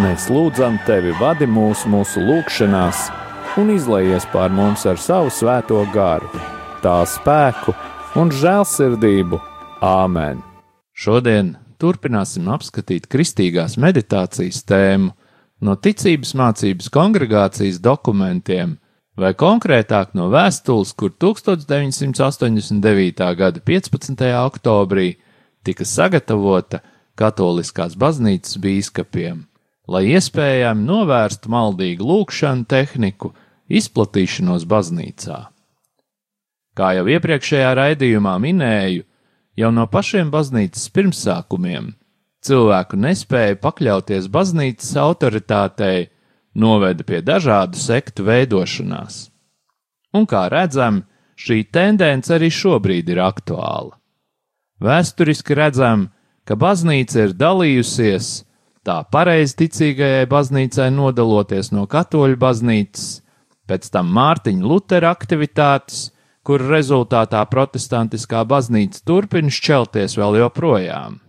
Mēs lūdzam tevi, vadi mūs mūsu lūgšanās un izlaies pār mums ar savu svēto garu, tā spēku un žēlsirdību. Āmen! Šodien turpināsim apskatīt kristīgās meditācijas tēmu no ticības mācības kongregācijas dokumentiem, vai konkrētāk no vēstules, kur 1989. gada 15. oktobrī tika sagatavota Katoliskās baznīcas bīskapiem lai iespējami novērstu maldīgu lūkšanu tehniku, izplatīšanos baznīcā. Kā jau iepriekšējā raidījumā minēju, jau no pašiem baznīcas pirmsākumiem cilvēku nespēja pakļauties baznīcas autoritātei noveda pie dažādu sektu veidošanās. Un kā redzam, šī tendence arī šobrīd ir aktuāla. Vēsturiski redzam, ka baznīca ir dalījusies, tā pareizticīgajai baznīcai nodaloties no katoļu baznīcas, pēc tam Mārtiņa Lutera aktivitātes, kur rezultātā protestantiskā baznīca turpina šķelties vēl joprojām.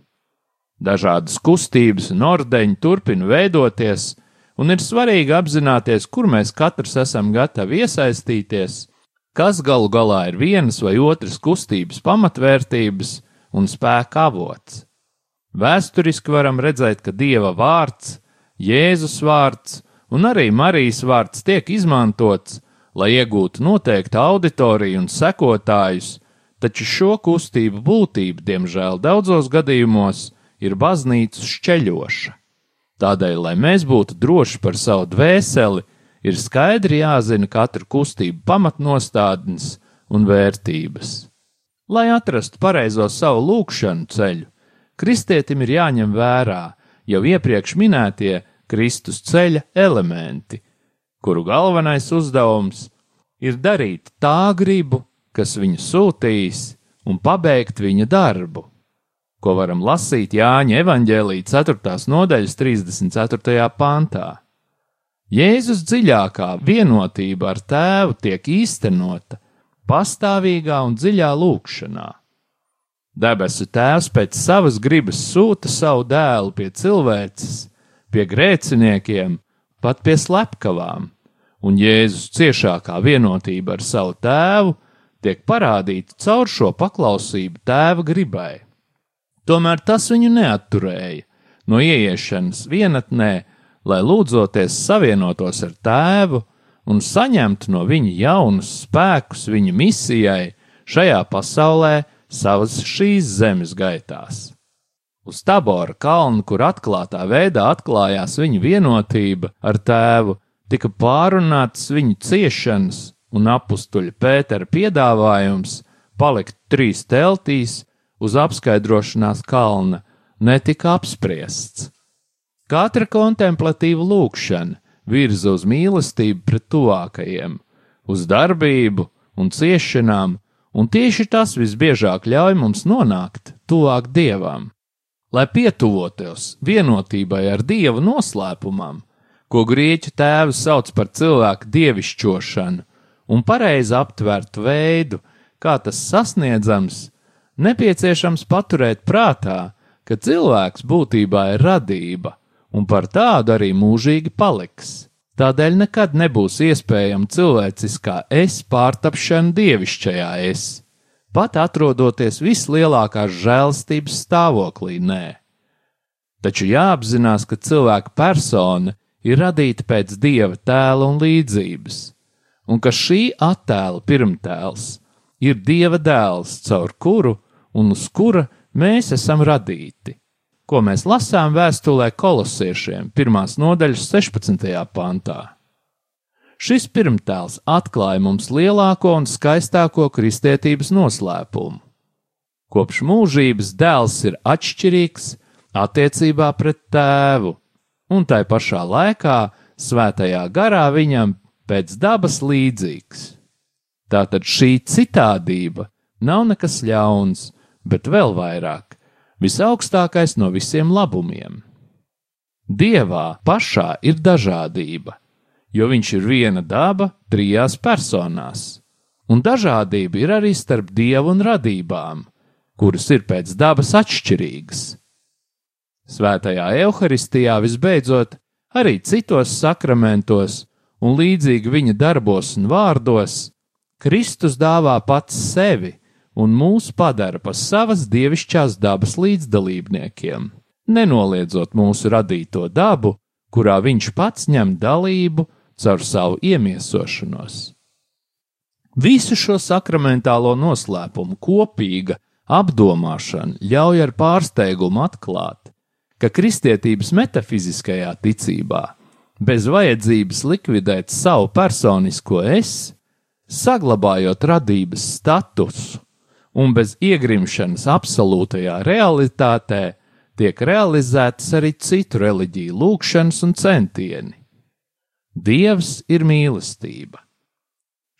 Dažādas kustības un ordeņi turpina veidoties, un ir svarīgi apzināties, kur mēs katrs esam gatavi iesaistīties, kas galu galā ir vienas vai otras kustības pamatvērtības un spēka avots. Vēsturiski varam redzēt, ka Dieva vārds, Jēzus vārds un arī Marijas vārds tiek izmantots, lai iegūtu noteiktu auditoriju un sekotājus, taču šo kustību būtība, diemžēl, daudzos gadījumos ir baznīcu šķeļoša. Tādēļ, lai mēs būtu droši par savu dvēseli, ir skaidri jāzina katru kustību pamatnostādnes un vērtības. Lai atrastu pareizo savu lūkšanu ceļu, kristietim ir jāņem vērā jau iepriekš minētie Kristus ceļa elementi, kuru galvenais uzdevums ir darīt tā gribu, kas viņu sūtīs, un pabeigt viņa darbu, ko varam lasīt Jāņa evanģēlī 4. nodaļas 34. pantā. Jēzus dziļākā vienotība ar tēvu tiek īstenota pastāvīgā un dziļā lūkšanā. Debesu Tēvs pēc savas gribas sūta savu dēlu pie cilvēces, pie grēciniekiem, pat pie slepkavām, un Jēzus ciešākā vienotība ar savu tēvu tiek parādīta caur šo paklausību tēva gribai. Tomēr tas viņu neatturēja no ieiešanas vienatnē, lai lūdzoties savienotos ar tēvu un saņemtu no viņa jaunus spēkus viņa misijai šajā pasaulē, savas šīs zemes gaitās. Uz Tabora kalna, kur atklātā veidā atklājās viņa vienotība ar tēvu, tika pārunātas viņu ciešanas, un apstuļa Pētera piedāvājums palikt trīs teltīs uz apskaidrošanās kalna netika apspriests. Katra kontemplatīva lūkšana virza uz mīlestību pret tuvākajiem, uz darbību un ciešanām un tieši tas visbiežāk ļauj mums nonākt tuvāk dievam. Lai pietuvotos vienotībai ar dievu noslēpumam, ko grieķu tēvi sauc par cilvēku dievišķošanu, un pareizi aptvertu veidu, kā tas sasniedzams, nepieciešams paturēt prātā, ka cilvēks būtībā ir radība, un par tādu arī mūžīgi paliks. Tādēļ nekad nebūs iespējama cilvēciskā es pārtapšana dievišķajā es, pat atrodoties vislielākās žēlstības stāvoklī, nē. Taču jāapzinās, ka cilvēka persona ir radīta pēc dieva tēla un līdzības, un ka šī attēla pirmtēls ir dieva dēls, caur kuru un uz kura mēs esam radīti ko mēs lasām vēstulē kolosiešiem, pirmās nodaļas 16. pantā. Šis pirmtēls atklāja mums lielāko un skaistāko kristietības noslēpumu. Kopš mūžības dēls ir atšķirīgs attiecībā pret tēvu, un tai pašā laikā svētajā garā viņam pēc dabas līdzīgs. Tātad šī citādība nav nekas ļauns, bet vēl vairāk visaugstākais no visiem labumiem. Dievā pašā ir dažādība, jo viņš ir viena daba trijās personās, un dažādība ir arī starp dievu un radībām, kuras ir pēc dabas atšķirīgas. Svētajā evaharistijā visbeidzot, arī citos sakramentos un līdzīgi viņa darbos un vārdos, Kristus dāvā pats sevi un mūs padara par savas dievišķās dabas līdzdalībniekiem, nenoliedzot mūsu radīto dabu, kurā viņš pats ņem dalību caur savu iemiesošanos. Visu šo sakramentālo noslēpumu kopīga apdomāšana ļauj ar pārsteigumu atklāt, ka kristietības metafiziskajā ticībā bez vajadzības likvidēt savu personisko es, saglabājot radības statusu un bez iegrimšanas absolūtajā realitātē, tiek realizētas arī citu reliģiju lūgšanas un centieni. Dievs ir mīlestība.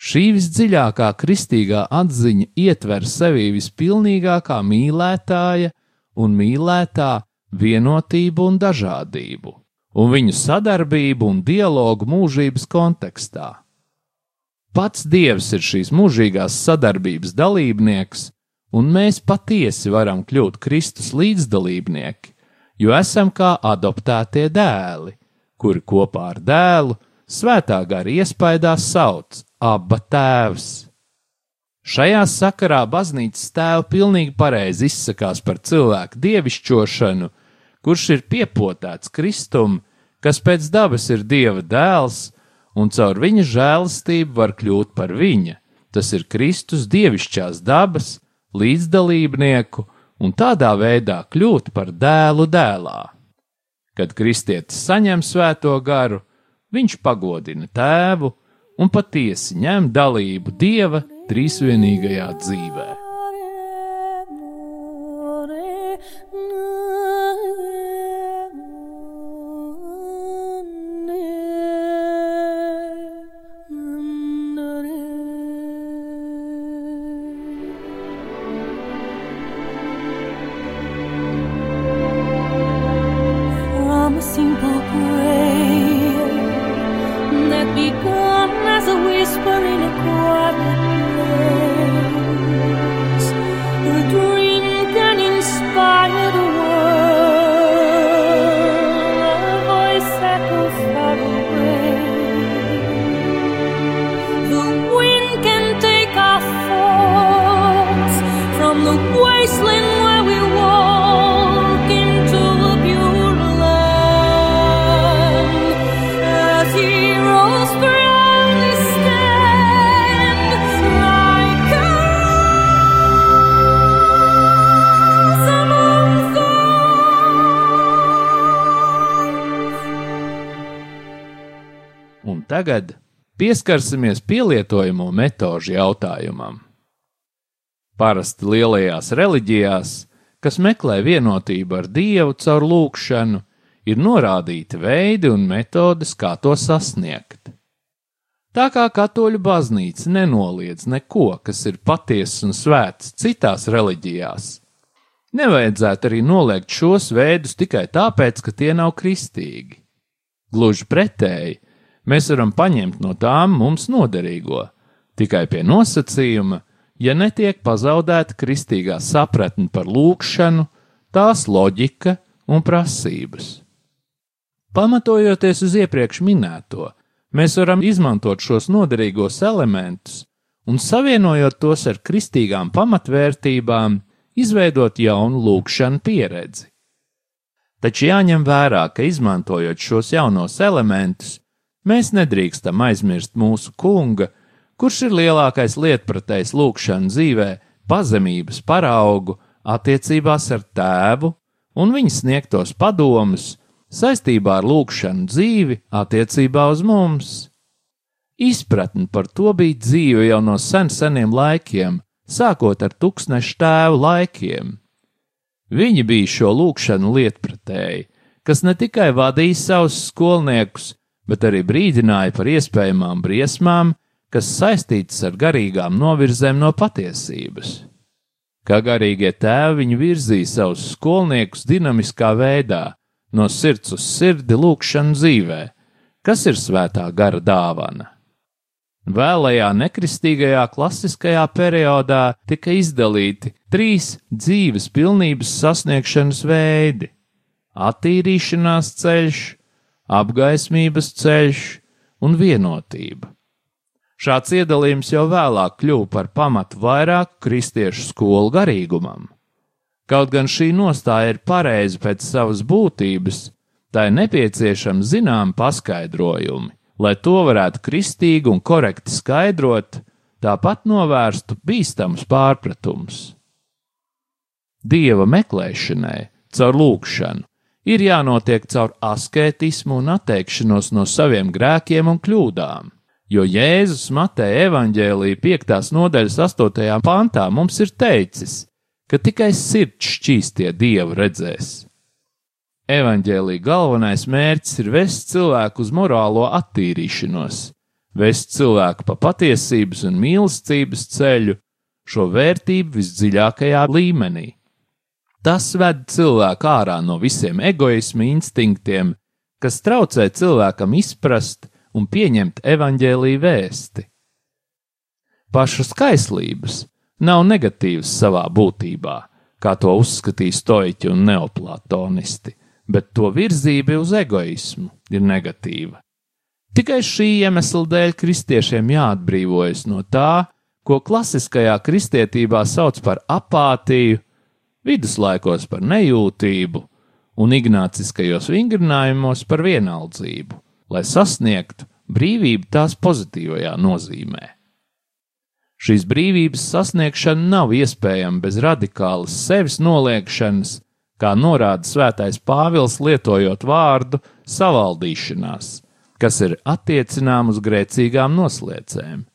Šī visdziļākā kristīgā atziņa ietver sevī vispilnīgākā mīlētāja un mīlētā vienotību un dažādību un viņu sadarbību un dialogu mūžības kontekstā. Pats Dievs ir šīs mūžīgās sadarbības dalībnieks, un mēs patiesi varam kļūt Kristus līdzdalībnieki, jo esam kā adoptētie dēli, kuri kopā ar dēlu svētā gara iespaidā sauc Abba Tēvs. Šajā sakarā baznīcas tēva pilnīgi pareizi izsakās par cilvēku dievišķošanu kurš ir piepotēts Kristum, kas pēc dabas ir Dieva dēls, un caur viņa žēlastību var kļūt par viņa. Tas ir Kristus dievišķās dabas, līdzdalībnieku un tādā veidā kļūt par dēlu dēlā. Kad kristietis saņem svēto garu, viņš pagodina tēvu un patiesi ņem dalību Dieva trīsvienīgajā dzīvē. Pieskarsimies pielietojamo metožu jautājumam. Parasti lielajās reliģijās, kas meklē vienotību ar Dievu caur lūgšanu, ir norādīti veidi un metodes, kā to sasniegt. Tā kā katoļu baznīca nenoliedz neko, kas ir patiesa un svēts citās reliģijās, nevajadzētu arī noliegt šos veidus tikai tāpēc, ka tie nav kristīgi. Gluži pretēji, Mēs varam paņemt no tām mums noderīgo, tikai pie nosacījuma, ja netiek pazaudēta kristīgā sapratne par lūgšanu, tās loģika un prasības. Pamatojoties uz iepriekš minēto, mēs varam izmantot šos noderīgos elementus un savienojot tos ar kristīgām pamatvērtībām, izveidot jaunu lūgšanu pieredzi. Taču jāņem vērā, ka izmantojot šos jaunos elementus, Mēs nedrīkstam aizmirst mūsu kunga, kurš ir lielākais lietpratējs lūkšanas dzīvē, pazemības paraugu attiecībās ar tēvu un viņa sniegtos padomus saistībā ar lūkšanu dzīvi attiecībā uz mums. Izpratne par to bija dzīve jau no sen seniem laikiem, sākot ar tūkstnešu tēvu laikiem. Viņi bija šo lūkšanu lietpratēji, kas ne tikai vadīja savus skolniekus, bet arī brīdināja par iespējamām briesmām, kas saistītas ar garīgām novirzēm no patiesības. Kā garīgie tēvi viņi virzīja savus skolniekus dinamiskā veidā, no sirds uz sirdi lūkšanu dzīvē, kas ir svētā gara dāvana. Vēlajā nekristīgajā klasiskajā periodā tika izdalīti trīs dzīves pilnības sasniegšanas veidi - attīrīšanās ceļš, apgaismības ceļš un vienotība. Šāds iedalījums jau vēlāk kļuva par pamatu vairāku kristiešu skolu garīgumam. Kaut gan šī nostāja ir pareiza pēc savas būtības, tā ir nepieciešams zinām paskaidrojumi, lai to varētu kristīgi un korekti skaidrot, tāpat novērstu bīstamus pārpratumus. Dieva meklēšanai, caur lūkšanu, ir jānotiek caur asketismu un atteikšanos no saviem grēkiem un kļūdām. Jo Jēzus Mateja evaņģēlīja 5. nodaļas 8. pantā mums ir teicis, ka tikai sirds šķīstie dievu redzēs. Evanģēlīja galvenais mērķis ir vest cilvēku uz morālo attīrīšanos, vest cilvēku pa patiesības un mīlestības ceļu, šo vērtību visdziļākajā līmenī. Tas ved cilvēku ārā no visiem egoisma instinktiem, kas traucē cilvēkam izprast un pieņemt evaņģēlīju vēsti. Pašas kaislības nav negatīvas savā būtībā, kā to uzskatīja stoiķi un neoplatonisti, bet to virzība uz egoismu ir negatīva. Tikai šī iemesla dēļ kristiešiem jāatbrīvojas no tā, ko klasiskajā kristietībā sauc par apātiju, viduslaikos par nejūtību un ignāciskajos vingrinājumos par vienaldzību, lai sasniegtu brīvību tās pozitīvajā nozīmē. Šīs brīvības sasniegšana nav iespējama bez radikālas sevis noliekšanas, kā norāda Svētais Pāvils, lietojot vārdu savaldīšanās, kas ir attiecinām uz grēcīgām noslēdzēm.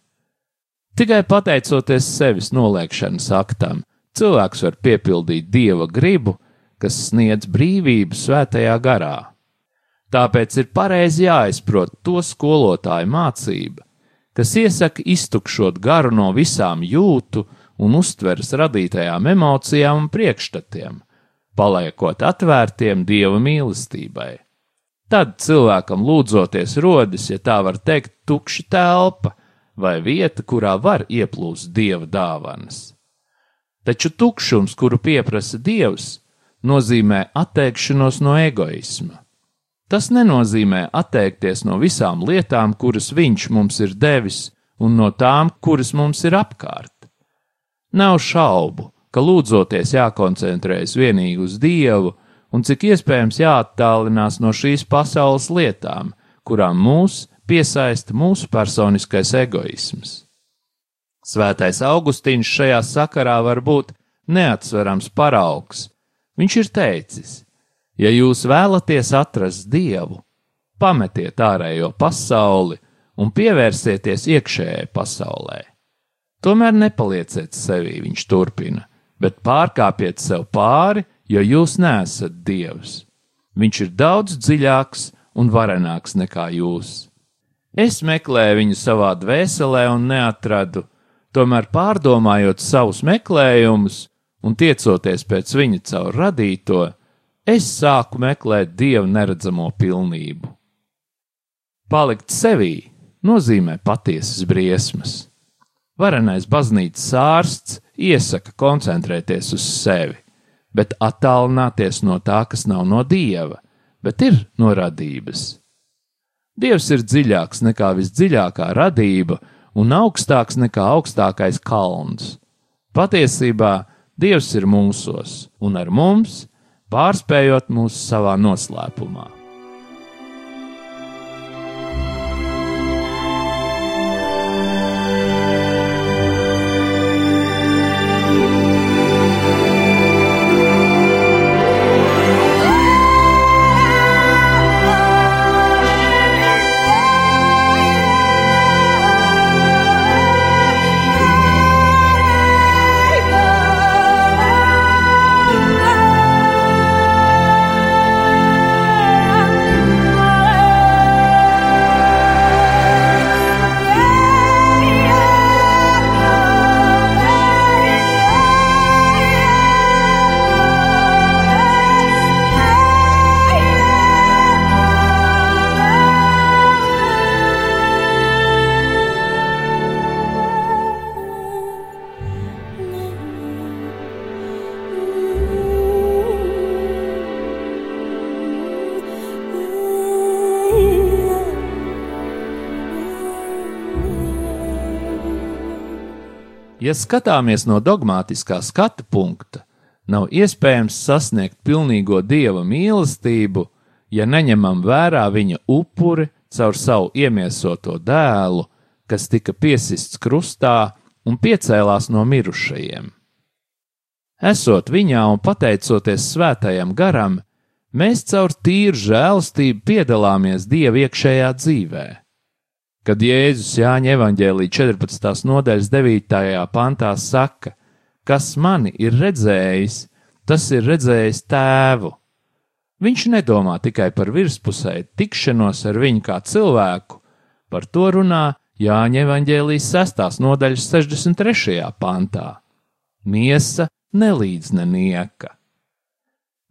Tikai pateicoties sevis noliekšanas aktam, cilvēks var piepildīt dieva gribu, kas sniedz brīvību svētajā garā. Tāpēc ir pareizi jāizprot to skolotāju mācība, kas iesaka iztukšot garu no visām jūtu un uztveres radītajām emocijām un priekšstatiem, paliekot atvērtiem dieva mīlestībai. Tad cilvēkam lūdzoties rodas, ja tā var teikt, tukša telpa vai vieta, kurā var ieplūst dieva dāvanas. Taču tukšums, kuru pieprasa Dievs, nozīmē atteikšanos no egoisma. Tas nenozīmē atteikties no visām lietām, kuras Viņš mums ir devis, un no tām, kuras mums ir apkārt. Nav šaubu, ka lūdzoties jākoncentrējas vienīgi uz Dievu, un cik iespējams jāattālinās no šīs pasaules lietām, kurām mūs piesaista mūsu personiskais egoisms. Svētais Augustīns šajā sakarā var būt neatsverams paraugs. Viņš ir teicis: Ja jūs vēlaties atrast dievu, pametiet ārējo pasauli un pievērsieties iekšējai pasaulē. Tomēr nepalieciet sevī, viņš turpina, bet pārkāpiet sev pāri, jo jūs neesat dievs. Viņš ir daudz dziļāks un varenāks nekā jūs. Es meklēju viņu savā dvēselē un neatradu, Tomēr pārdomājot savus meklējumus un tiecoties pēc viņa caur radīto, es sāku meklēt dievu neredzamo pilnību. Palikt sevī nozīmē patiesas briesmas. Varenais baznīcas ārsts iesaka koncentrēties uz sevi, bet attālināties no tā, kas nav no dieva, bet ir no radības. Dievs ir dziļāks nekā visdziļākā radība, un augstāks nekā augstākais kalns. Patiesībā Dievs ir mūsos un ar mums, pārspējot mūs savā noslēpumā. Ja skatāmies no dogmatiskā skatu punkta, nav iespējams sasniegt pilnīgo dieva mīlestību, ja neņemam vērā viņa upuri caur savu iemiesoto dēlu, kas tika piesists krustā un piecēlās no mirušajiem. Esot viņā un pateicoties svētajam garam, mēs caur tīru žēlastību piedalāmies Dieva iekšējā dzīvē. Kad Jēzus Jāņa evanģēlī 14. nodaļas 9. pantā saka, kas mani ir redzējis, tas ir redzējis tēvu. Viņš nedomā tikai par virspusēju tikšanos ar viņu kā cilvēku, par to runā Jāņa evanģēlijas 6. nodaļas 63. pantā. Miesa nelīdz nenieka.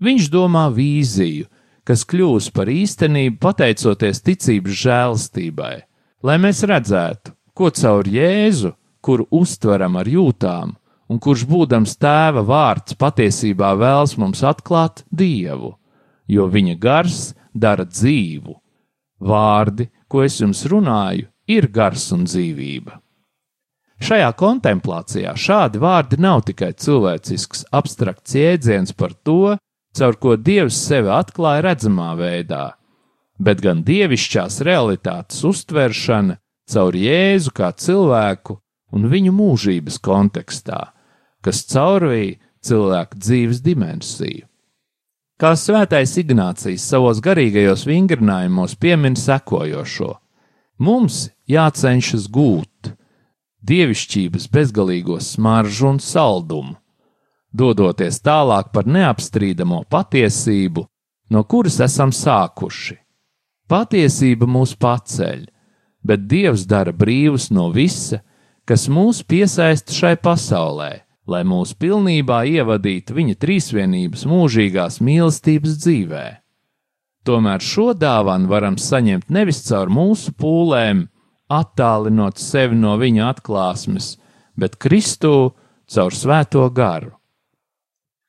Viņš domā vīziju, kas kļūs par īstenību pateicoties ticības žēlastībai, lai mēs redzētu, ko caur Jēzu, kuru uztveram ar jūtām, un kurš būdams tēva vārds patiesībā vēlas mums atklāt Dievu, jo viņa gars dara dzīvu. Vārdi, ko es jums runāju, ir gars un dzīvība. Šajā kontemplācijā šādi vārdi nav tikai cilvēcisks abstrakts jēdziens par to, caur ko Dievs sevi atklāja redzamā veidā, bet gan dievišķās realitātes uztveršana caur Jēzu kā cilvēku un viņu mūžības kontekstā, kas caurvīja cilvēku dzīves dimensiju. Kā svētais Ignācijas savos garīgajos vingrinājumos piemin sekojošo: Mums jācenšas gūt dievišķības bezgalīgo smaržu un saldumu, dodoties tālāk par neapstrīdamo patiesību, no kuras esam sākuši. Patiesība mūs paceļ, bet Dievs dara brīvus no visa, kas mūs piesaista šai pasaulē lai mūs pilnībā ievadītu viņa trīsvienības mūžīgās mīlestības dzīvē. Tomēr šo dāvanu varam saņemt nevis caur mūsu pūlēm, attālinot sevi no viņa atklāsmes, bet Kristū caur svēto garu.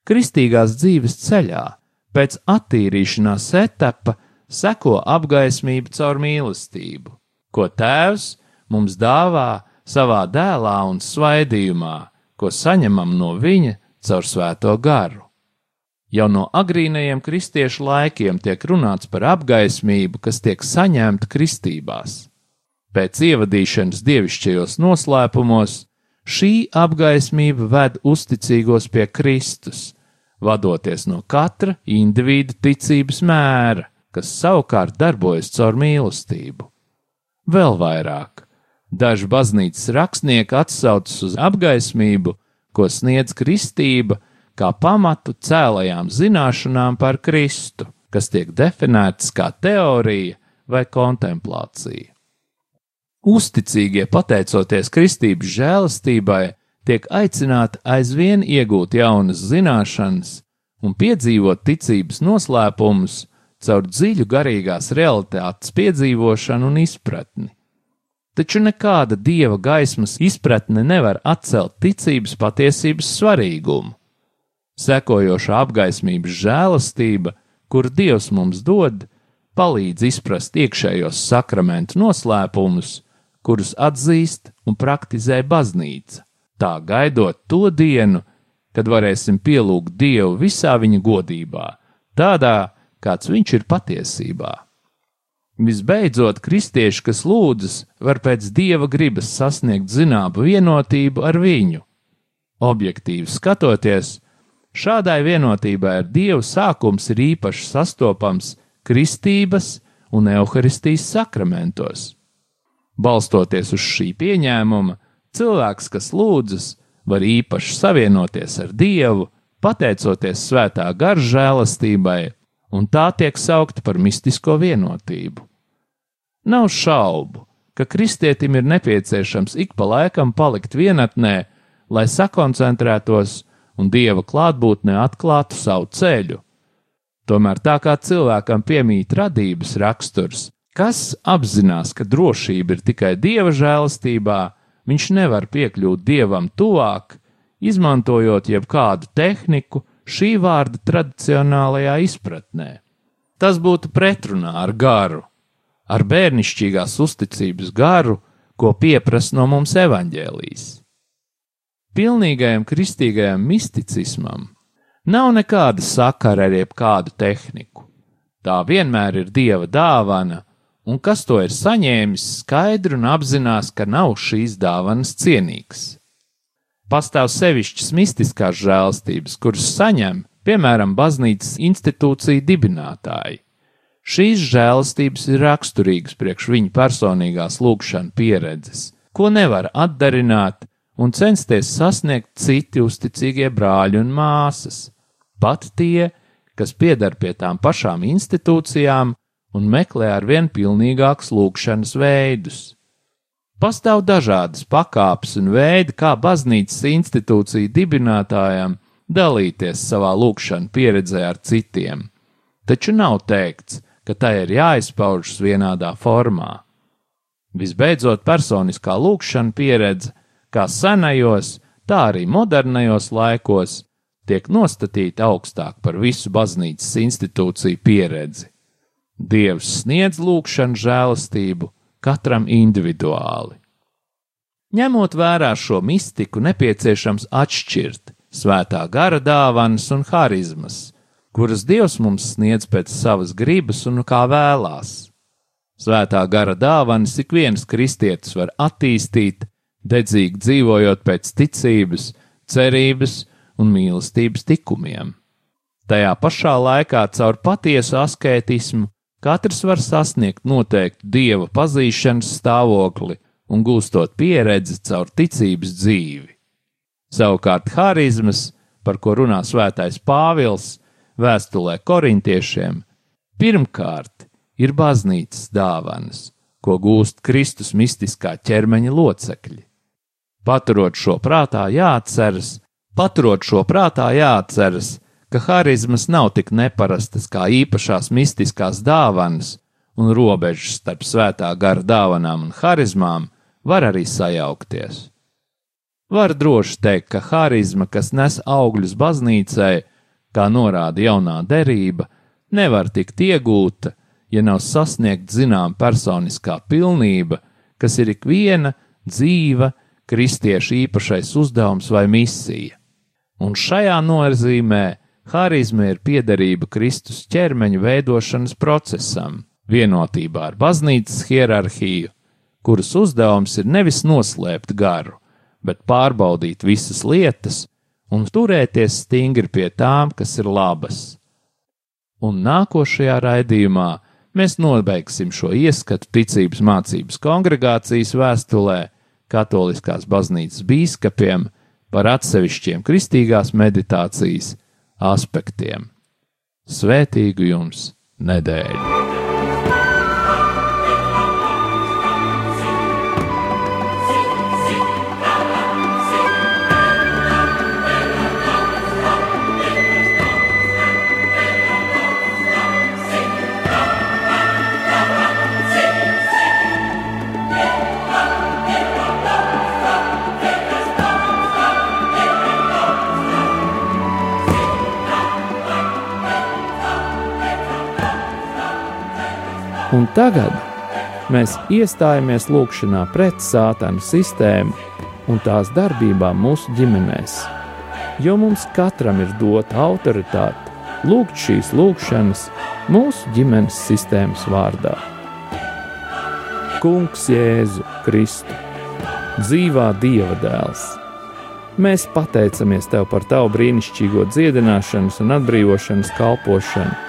Kristīgās dzīves ceļā pēc attīrīšanās etapa seko apgaismība caur mīlestību, ko Tēvs mums dāvā savā dēlā un svaidījumā, ko saņemam no viņa caur svēto garu. Jau no agrīnajiem kristiešu laikiem tiek runāts par apgaismību, kas tiek saņemta kristībās. Pēc ievadīšanas dievišķajos noslēpumos šī apgaismība ved uzticīgos pie Kristus, vadoties no katra individa ticības mēra, kas savukārt darbojas caur mīlestību. Vēl vairāk, Daži baznīcas rakstnieki atsaucas uz apgaismību, ko sniedz kristība, kā pamatu cēlajām zināšanām par Kristu, kas tiek definētas kā teorija vai kontemplācija. Uzticīgie, pateicoties kristības žēlastībai, tiek aicināti aizvien iegūt jaunas zināšanas un piedzīvot ticības noslēpumus caur dziļu garīgās realitātes piedzīvošanu un izpratni taču nekāda dieva gaismas izpratne nevar atcelt ticības patiesības svarīgumu. Sekojoša apgaismības žēlastība, kur Dievs mums dod, palīdz izprast iekšējos sakramentu noslēpumus, kurus atzīst un praktizē baznīca, tā gaidot to dienu, kad varēsim pielūgt Dievu visā viņa godībā, tādā, kāds viņš ir patiesībā. Visbeidzot, kristieši, kas lūdzas, var pēc dieva gribas sasniegt zināmu vienotību ar viņu. Objektīvi skatoties, šādai vienotībai ar dievu sākums ir īpaši sastopams kristības un evaharistijas sakramentos. Balstoties uz šī pieņēmuma, cilvēks, kas lūdzas, var īpaši savienoties ar Dievu, pateicoties svētā gara žēlastībai, un tā tiek saukta par mistisko vienotību. Nav šaubu, ka kristietim ir nepieciešams ik pa laikam palikt vienatnē, lai sakoncentrētos un dieva klātbūtnē atklātu savu ceļu. Tomēr tā kā cilvēkam piemīt radības raksturs, kas apzinās, ka drošība ir tikai dieva žēlastībā, viņš nevar piekļūt dievam tuvāk, izmantojot jebkādu tehniku šī vārda tradicionālajā izpratnē. Tas būtu pretrunā ar garu, ar bērnišķīgās uzticības garu, ko pieprasa no mums evaņģēlīs. Pilnīgajam kristīgajam misticismam nav nekāda sakara ar jebkādu tehniku. Tā vienmēr ir dieva dāvana, un kas to ir saņēmis, skaidri un apzinās, ka nav šīs dāvanas cienīgs. Pastāv sevišķas mistiskās žēlstības, kuras saņem, piemēram, baznīcas institūcija dibinātāji. Šīs žēlastības ir raksturīgas priekš viņa personīgās lūkšanas pieredzes, ko nevar atdarināt un censties sasniegt citi uzticīgie brāļi un māsas, pat tie, kas piedar pie tām pašām institūcijām un meklē ar vien pilnīgākus lūkšanas veidus. Pastāv dažādas pakāpes un veidi, kā baznīcas institūcija dibinātājiem dalīties savā lūkšanā pieredzē ar citiem, taču nav teikts, ka tai ir jāizpaužas vienādā formā. Visbeidzot, personiskā lūkšana pieredze, kā senajos, tā arī modernajos laikos, tiek nostatīta augstāk par visu baznīcas institūciju pieredzi. Dievs sniedz lūkšanu žēlastību katram individuāli. Ņemot vērā šo mistiku, nepieciešams atšķirt svētā gara dāvanas un harizmas, kuras Dievs mums sniedz pēc savas gribas un kā vēlās. Svētā gara dāvanas ik viens kristietis var attīstīt, dedzīgi dzīvojot pēc ticības, cerības un mīlestības tikumiem. Tajā pašā laikā caur patiesu askētismu katrs var sasniegt noteiktu dieva pazīšanas stāvokli un gūstot pieredzi caur ticības dzīvi. Savukārt harizmas, par ko runā svētais Pāvils vēstulē korintiešiem, pirmkārt ir baznīcas dāvanas, ko gūst Kristus mistiskā ķermeņa locekļi. Paturot šo prātā jāatceras, paturot šo prātā jāatceras, ka harizmas nav tik neparastas kā īpašās mistiskās dāvanas, un robežas starp svētā gara dāvanām un harizmām var arī sajaukties. Var droši teikt, ka harizma, kas nes augļus baznīcai, kā norāda jaunā derība, nevar tikt iegūta, ja nav sasniegt zinām personiskā pilnība, kas ir ikviena dzīva kristieša īpašais uzdevums vai misija. Un šajā nozīmē harizma ir piederība Kristus ķermeņa veidošanas procesam, vienotībā ar baznīcas hierarhiju, kuras uzdevums ir nevis noslēpt garu, bet pārbaudīt visas lietas un turēties stingri pie tām, kas ir labas. Un nākošajā raidījumā mēs nobeigsim šo ieskatu ticības mācības kongregācijas vēstulē Katoliskās baznīcas bīskapiem par atsevišķiem kristīgās meditācijas aspektiem. Svētīgu jums nedēļu! Tagad mēs iestājamies lūgšanā pret sātanu sistēmu un tās darbībām mūsu ģimenēs. Jo mums katram ir dota autoritāte lūgt šīs lūgšanas mūsu ģimenes sistēmas vārdā. Kungs Jēzu Kristu, dzīvā Dieva dēls! Mēs pateicamies Tev par Tavu brīnišķīgo dziedināšanas un atbrīvošanas kalpošanu